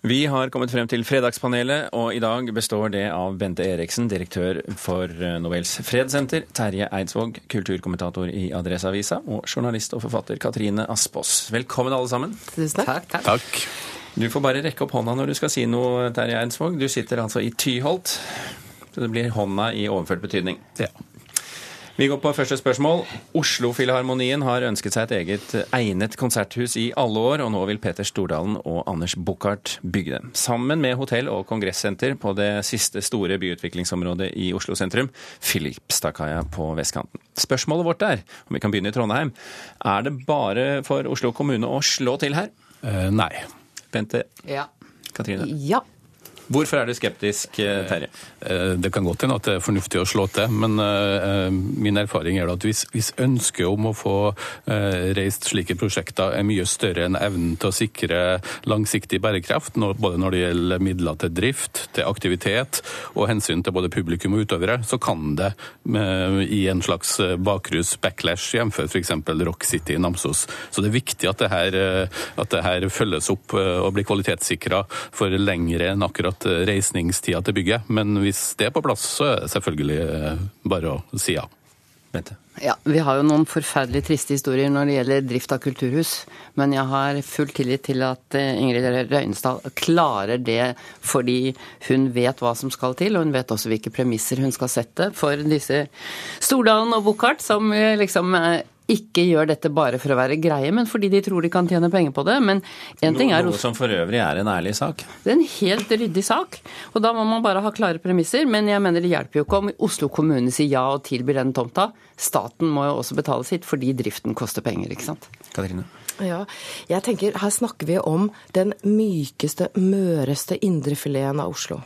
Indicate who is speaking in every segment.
Speaker 1: Vi har kommet frem til Fredagspanelet, og i dag består det av Bente Eriksen, direktør for eh, Nobels fredssenter, Terje Eidsvåg, kulturkommentator i Adresseavisa, og journalist og forfatter Katrine Aspås. Velkommen, alle sammen.
Speaker 2: Tusen takk.
Speaker 3: takk. takk.
Speaker 1: Du får bare rekke opp hånda når du skal si noe, Terje Eidsvåg. Du sitter altså i Tyholt, så det blir hånda i overført betydning.
Speaker 3: Ja.
Speaker 1: Vi går på første spørsmål. Oslo-filharmonien har ønsket seg et eget egnet konserthus i alle år, og nå vil Peter Stordalen og Anders Buchardt bygge det. Sammen med hotell og kongressenter på det siste store byutviklingsområdet i Oslo sentrum, Filipstadkaia på vestkanten. Spørsmålet vårt er, om vi kan begynne i Trondheim, er det bare for Oslo kommune å slå til her?
Speaker 3: Uh, nei.
Speaker 1: Bente?
Speaker 2: Ja.
Speaker 1: Katrine?
Speaker 2: Ja.
Speaker 1: Hvorfor er du skeptisk, eh, Terje?
Speaker 3: Eh, det kan godt hende at det er fornuftig å slå til, men min erfaring er at hvis, hvis ønsket om å få reist slike prosjekter er mye større enn evnen til å sikre langsiktig bærekraft, både når det gjelder midler til drift, til aktivitet og hensyn til både publikum og utøvere, så kan det i en slags bakrus-backlash, jf. f.eks. Rock City i Namsos. Så det er viktig at det her, at det her følges opp og blir kvalitetssikra for lengre enn akkurat at reisningstida til bygget. Men hvis det er på plass, så er det selvfølgelig eh, bare å si ja.
Speaker 1: Bente.
Speaker 2: Ja, Vi har jo noen forferdelig triste historier når det gjelder drift av kulturhus. Men jeg har full tillit til at eh, Ingrid Røynestad klarer det fordi hun vet hva som skal til, og hun vet også hvilke premisser hun skal sette for disse Stordalen og Buchardt, som eh, liksom ikke gjør dette bare for å være greie, men fordi de tror de kan tjene penger på det. Men en ting er
Speaker 1: Noe som for øvrig er en ærlig sak?
Speaker 2: Det er en helt ryddig sak. Og da må man bare ha klare premisser. Men jeg mener det hjelper jo ikke om Oslo kommune sier ja og tilbyr den tomta. Staten må jo også betale sitt fordi driften koster penger, ikke sant.
Speaker 1: Katrine?
Speaker 4: Ja, jeg tenker Her snakker vi om den mykeste, møreste indrefileten av Oslo.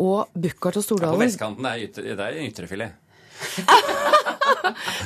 Speaker 4: Og Buchardt og Stordalen
Speaker 1: ja, På vestkanten er det er ytrefilet.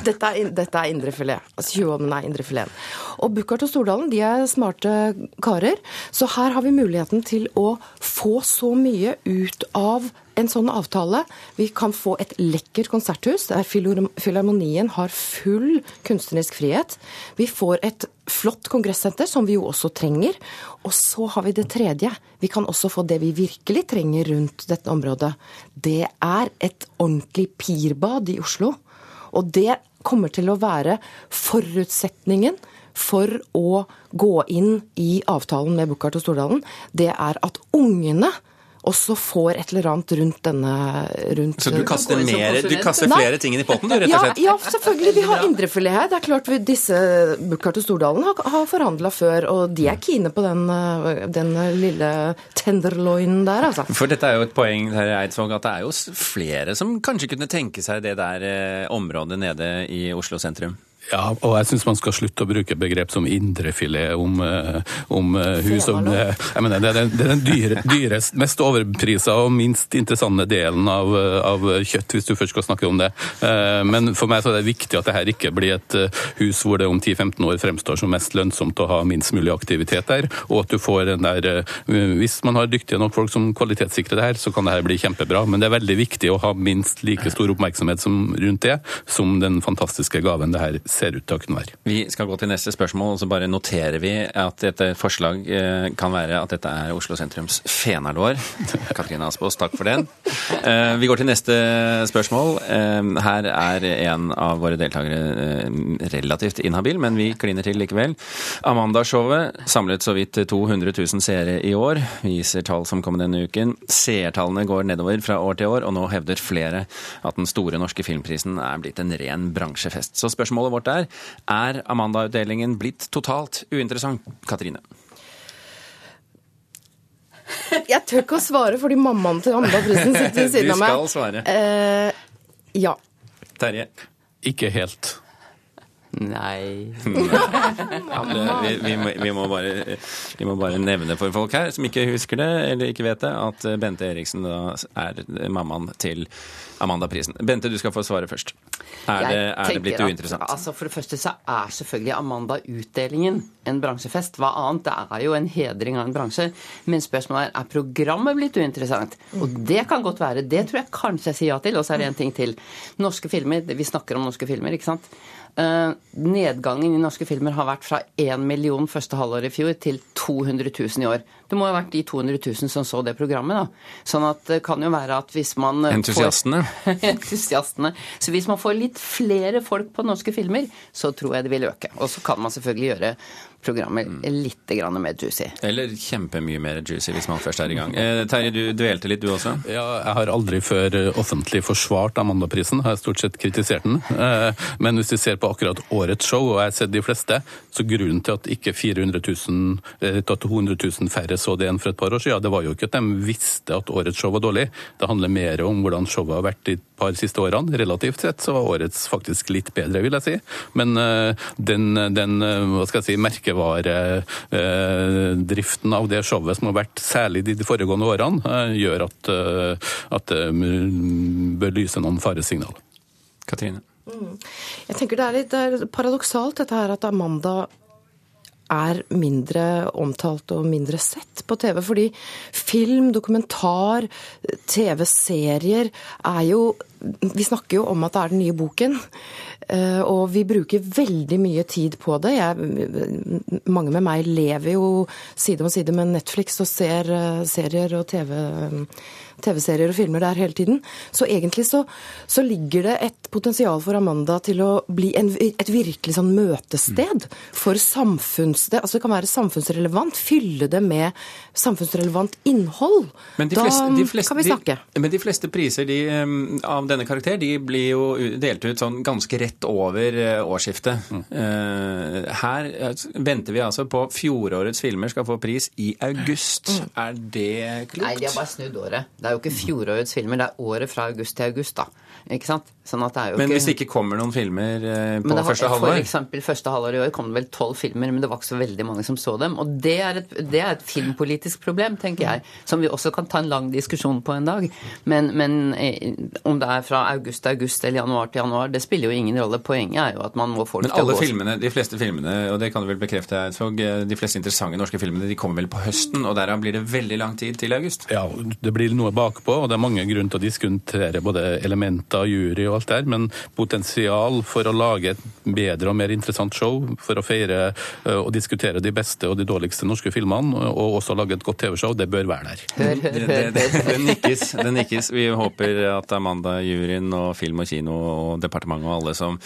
Speaker 4: dette, er, dette er indrefilet. Altså Tjuvholmen er indrefileten. Og Buchardt og Stordalen de er smarte karer, så her har vi muligheten til å få så mye ut av en sånn avtale. Vi kan få et lekkert konserthus der Filharmonien har full kunstnerisk frihet. Vi får et flott kongressenter, som vi jo også trenger. Og så har vi det tredje. Vi kan også få det vi virkelig trenger rundt dette området. Det er et ordentlig pirbad i Oslo. Og det kommer til å være forutsetningen for å gå inn i avtalen med Buchardt og Stordalen. Det er at ungene også får et eller annet rundt denne rundt,
Speaker 1: Så du kaster, mer, du kaster flere ting i potten, du, rett og slett?
Speaker 4: Ja, ja selvfølgelig. Vi har indrefilet her. Det er klart vi, disse Buchardt og Stordalen har, har forhandla før, og de er kine på den, den lille tenderloinen der, altså.
Speaker 1: For dette er jo et poeng herr Eidsvåg, at det er jo flere som kanskje kunne tenke seg det der eh, området nede i Oslo sentrum?
Speaker 3: Ja, og jeg syns man skal slutte å bruke begrep som indrefilet om, eh, om eh, hus som eh, jeg mener, Det er den, det er den dyre, dyrest, mest overprisa og minst interessante delen av, av, kjøtt, hvis du først skal snakke om det. Men for meg så er det viktig at det her ikke blir et hus hvor det om 10-15 år fremstår som mest lønnsomt å ha minst mulig aktivitet der, og at du får den der Hvis man har dyktige nok folk som kvalitetssikrer det her, så kan det her bli kjempebra. Men det er veldig viktig å ha minst like stor oppmerksomhet som rundt det, som den fantastiske gaven det her ser ut til å kunne være.
Speaker 1: Vi skal gå til neste spørsmål, og så bare noterer vi at dette forslag eh, kan være at dette er Oslo sentrums fenalår. Katrine Aspaas, takk for den. Eh, vi går til neste spørsmål. Eh, her er en av våre deltakere relativt inhabil, men vi kliner til likevel. Amanda-showet samlet så vidt 200 000 seere i år, viser tall som kommer denne uken. Seertallene går nedover fra år til år, og nå hevder flere at den store norske filmprisen er blitt en ren bransjefest. Så spørsmålet vårt er er Amanda-utdelingen blitt totalt uinteressant, Katrine?
Speaker 4: Jeg tør ikke å svare fordi mammaen til Amanda-prisen sitter ved siden av meg.
Speaker 1: Du skal svare.
Speaker 4: Eh, ja.
Speaker 1: Terje?
Speaker 3: Ikke helt.
Speaker 2: Nei
Speaker 1: ja, vi, vi, må, vi, må bare, vi, må, bare, nevne for folk her som ikke husker det eller ikke vet det, at Bente Eriksen da er mammaen til Amanda-prisen. Bente, du skal få svare først. Er, det, er det, blitt uinteressant?
Speaker 2: At, altså For det første så er selvfølgelig Amanda-utdelingen en bransjefest. Hva annet? Det er jo en hedring av en bransje. Men spørsmålet er er programmet blitt uinteressant. Og det kan godt være. Det tror jeg kanskje jeg sier ja til. Og så er det en ting til. Norske filmer. Vi snakker om norske filmer, ikke sant. Uh, nedgangen i norske filmer har vært fra 1 million første halvår i fjor til 200 000 i år. Det må ha vært de 200 000 som så det programmet, da. Sånn at det kan jo være at hvis man
Speaker 1: Entusiastene?
Speaker 2: Får, entusiastene. Så hvis man får litt flere folk på norske filmer, så tror jeg det vil øke. Og så kan man selvfølgelig gjøre programmer litt mer juicy.
Speaker 1: Eller kjempemye mer juicy, hvis man først er i gang. Eh, Terje, du dvelte litt du også?
Speaker 3: Ja, jeg har aldri før offentlig forsvart Amandaprisen. Jeg har stort sett kritisert den. Eh, men hvis vi ser på akkurat årets show, og jeg har sett de fleste, så grunnen til at ikke 400 000, eh, til 200 000 færre så det enn for et par år siden, ja, det var jo ikke at de visste at årets show var dårlig. Det handler mer om hvordan showet har vært de par siste årene. Relativt sett så var årets faktisk litt bedre, vil jeg si. Men den, den hva skal jeg si, merker merkevaredriften av det showet som har vært særlig de foregående årene, eh, gjør at, eh, at det bør lyse noen faresignal.
Speaker 1: Katrine?
Speaker 4: Mm. Jeg tenker det er litt det er paradoksalt dette her at Amanda er mindre omtalt og mindre sett på TV. Fordi film, dokumentar, TV-serier er jo Vi snakker jo om at det er den nye boken. Eh, og vi bruker veldig mye tid på det. Jeg, mange med meg lever jo side om side med Netflix og ser eh, serier og TV TV-serier og filmer der hele tiden. Så egentlig så, så, ligger det et potensial for Amanda til å bli en, et virkelig sånn møtested for samfunns... Det, altså det kan være samfunnsrelevant. Fylle det med samfunnsrelevant innhold. da fleste, kan vi snakke.
Speaker 1: De, men de fleste priser de, av denne karakter de blir jo delt ut sånn ganske rett over eh, årsskiftet. Mm. Her venter vi altså på fjorårets filmer skal få pris i august. Mm. Er det klokt?
Speaker 2: Nei, de har bare snudd året. Det er jo ikke fjorårets filmer, det er året fra august til august, da. Ikke sant?
Speaker 1: Sånn men hvis det ikke kommer noen filmer eh, på
Speaker 2: har,
Speaker 1: første halvår?
Speaker 2: For eksempel første halvår i år kom det vel tolv filmer, men det var ikke så veldig mange som så dem. Og det er, et, det er et filmpolitisk problem, tenker jeg, som vi også kan ta en lang diskusjon på en dag. Men, men eh, om det er fra august til august eller januar til januar, det spiller jo ingen rolle. Poenget er jo at man må folk
Speaker 1: men alle filmene, de fleste filmene, og det kan du vel bekrefte, Eidsvåg, eh, de fleste interessante norske filmene de kommer vel på høsten, og derav blir det veldig lang tid til august?
Speaker 3: Ja, det blir noe bakpå, og det er mange grunner til å diskutere både elementer, jury og alt der, men potensial for å lage et bedre og mer interessant show, for å feire eh, og diskutere de beste og de dårligste norske filmene, og også lage et godt TV-show, det bør være der.
Speaker 2: Hør, hør, hør. Det, det,
Speaker 1: det, nikkes, det nikkes. Vi håper at Amanda, juryen og Film og Kino og departementet og alle som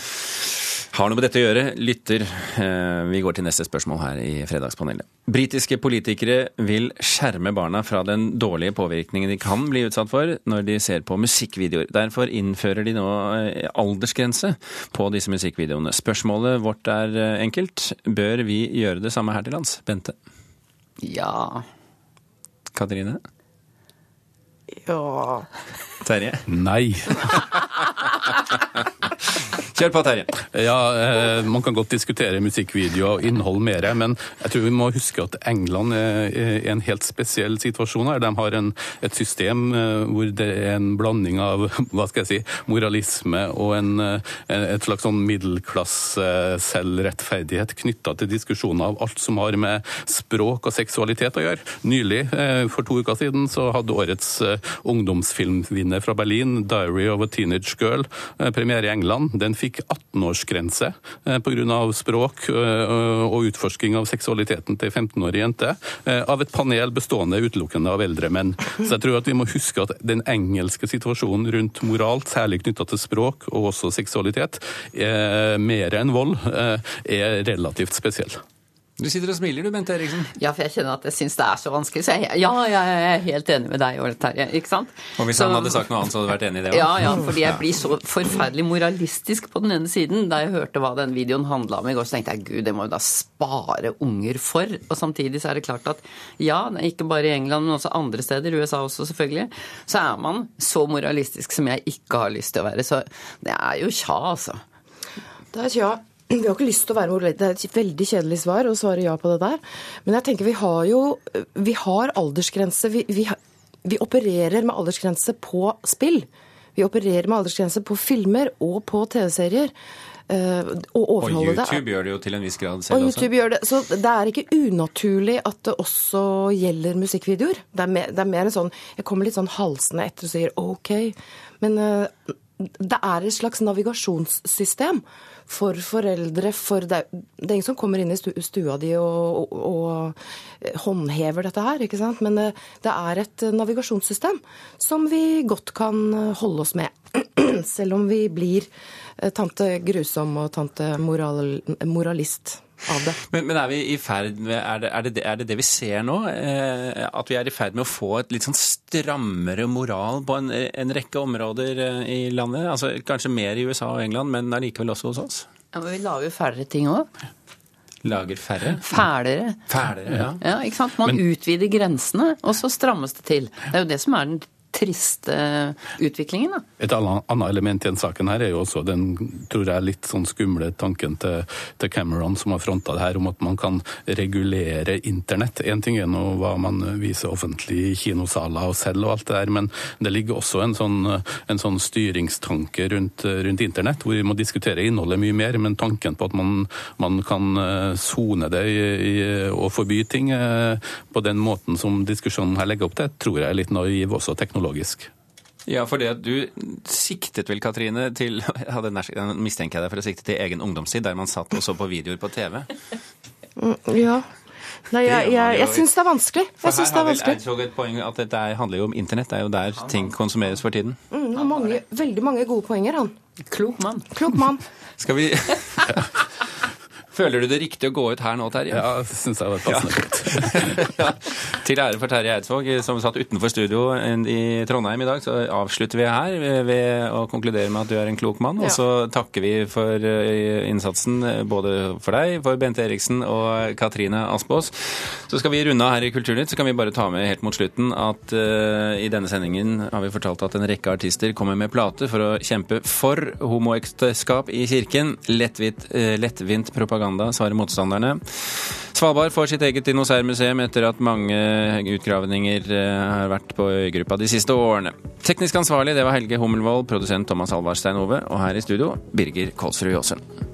Speaker 1: har noe med dette å gjøre, lytter. Eh, vi går til neste spørsmål her i Fredagspanelet. Britiske politikere vil skjerme barna fra den dårlige påvirkningen de kan bli utsatt for når de ser på musikkvideoer. Derfor innfører de nå eh, aldersgrense på disse musikkvideoene. Spørsmålet vårt er eh, enkelt. Bør vi gjøre det samme her til lands? Bente?
Speaker 2: Ja.
Speaker 1: Katrine?
Speaker 4: Ja.
Speaker 1: Terje?
Speaker 3: Nei.
Speaker 1: Kjør på, Terje.
Speaker 3: Ja, eh, Man kan godt diskutere musikkvideo og innhold mer, men jeg tror vi må huske at England er i en helt spesiell situasjon her. De har en, et system eh, hvor det er en blanding av hva skal jeg si, moralisme og en, eh, et slags sånn middelklasse-selvrettferdighet knytta til diskusjoner av alt som har med språk og seksualitet å gjøre. Nylig, for to uker siden, så hadde årets ungdomsfilmvinner fra Berlin, 'Diary of a Teenage Girl', premiere i England. Den fikk fikk 18-årsgrense eh, pga. språk eh, og utforsking av seksualiteten til 15-årige jenter eh, av et panel bestående utelukkende av eldre menn. Så jeg tror at vi må huske at den engelske situasjonen rundt moral, særlig knytta til språk og også seksualitet, mer enn vold, er relativt spesiell.
Speaker 1: Du sitter og smiler du, Bente Eriksen.
Speaker 2: Ja, for jeg kjenner at jeg syns det er så vanskelig. Så jeg, ja, jeg er helt enig med deg, Terje. Ikke sant?
Speaker 1: Og hvis så, han hadde sagt noe annet, så hadde du vært enig i det òg?
Speaker 2: Ja, ja, fordi jeg blir så forferdelig moralistisk på den ene siden. Da jeg hørte hva den videoen handla om i går, så tenkte jeg gud, det må jo da spare unger for. Og samtidig så er det klart at ja, ikke bare i England, men også andre steder, USA også selvfølgelig, så er man så moralistisk som jeg ikke har lyst til å være. Så det er jo tja, altså.
Speaker 4: Det er tja. Vi har ikke lyst til å være moralister. Det er et veldig kjedelig svar å svare ja på det der. Men jeg tenker vi har jo Vi har aldersgrense. Vi, vi, vi opererer med aldersgrense på spill. Vi opererer med aldersgrense på filmer og på TV-serier.
Speaker 1: Uh, og, og YouTube det. gjør det jo til en viss grad selv
Speaker 4: og YouTube også. Gjør det, så det er ikke unaturlig at det også gjelder musikkvideoer. Det er mer, det er mer en sånn Jeg kommer litt sånn halsende etter og sier OK. Men uh, det er et slags navigasjonssystem for foreldre, for det, er, ingen som kommer inn i stua di og, og, og håndhever dette her, ikke sant. Men det, det er et navigasjonssystem som vi godt kan holde oss med. Selv om vi blir tante grusom og tante moral, moralist av det.
Speaker 1: Men, men, er vi i ferd med er det, er, det, er det, det vi ser nå? Eh, at vi er i ferd med å få et litt sånn strammere moral på en, en rekke områder eh, i landet? Altså Kanskje mer i USA og England, men allikevel også hos oss?
Speaker 2: Ja, men Vi lager færre ting òg.
Speaker 1: Lager færre?
Speaker 2: Fælere.
Speaker 1: Fælere, ja.
Speaker 2: ja ikke sant? Man men, utvider grensene, og så strammes det til. Det er jo det som er den triste utviklingen. Da.
Speaker 3: Et annet element i den saken her er jo også den tror jeg, litt sånn skumle tanken til, til Cameron som har fronta det her, om at man kan regulere internett. Én ting er nå hva man viser offentlig i kinosaler og selv og alt det der, men det ligger også en sånn, en sånn styringstanke rundt, rundt, internett, hvor vi må diskutere innholdet mye mer, men tanken på at man, man kan eh, sone det i, i, og forby ting eh, på den måten som diskusjonen her legger opp til, tror jeg er litt naiv også teknologisk teknologisk.
Speaker 1: Ja, for det at du siktet vel, Katrine, til ja, mistenker jeg deg for å sikte til egen ungdomstid, der man satt og så på videoer på TV?
Speaker 4: Mm, ja. Nei, jeg, jeg, jeg syns det er vanskelig. Jeg
Speaker 1: syns
Speaker 4: det er vanskelig.
Speaker 1: Eidsvåg et poeng at dette handler jo om internett. Det er jo der ting konsumeres for tiden.
Speaker 4: Mm, mange, veldig mange gode poenger, han.
Speaker 2: Klok mann.
Speaker 4: Klok mann.
Speaker 1: Skal vi Føler du det riktig å gå ut her nå, Terje?
Speaker 3: Ja, det syns jeg var passende.
Speaker 1: ja. Til ære for Terje Eidsvåg, som satt utenfor studio i Trondheim i dag, så avslutter vi her ved å konkludere med at du er en klok mann. Og så takker vi for eh, innsatsen både for deg, for Bente Eriksen og Katrine Aspaas. Så skal vi runde av her i Kulturnytt, så kan vi bare ta med helt mot slutten at uh, i denne sendingen har vi fortalt at en rekke artister kommer med plate for å kjempe for homoekteskap i kirken. Lettvint, uh, lettvint propaganda propaganda, svarer motstanderne. Svalbard får sitt eget dinosaurmuseum etter at mange utgravninger eh, har vært på øygruppa de siste årene. Teknisk ansvarlig det var Helge Hummelvold, produsent Thomas Alvarstein Ove, og her i studio Birger Kolsrud Jåsund.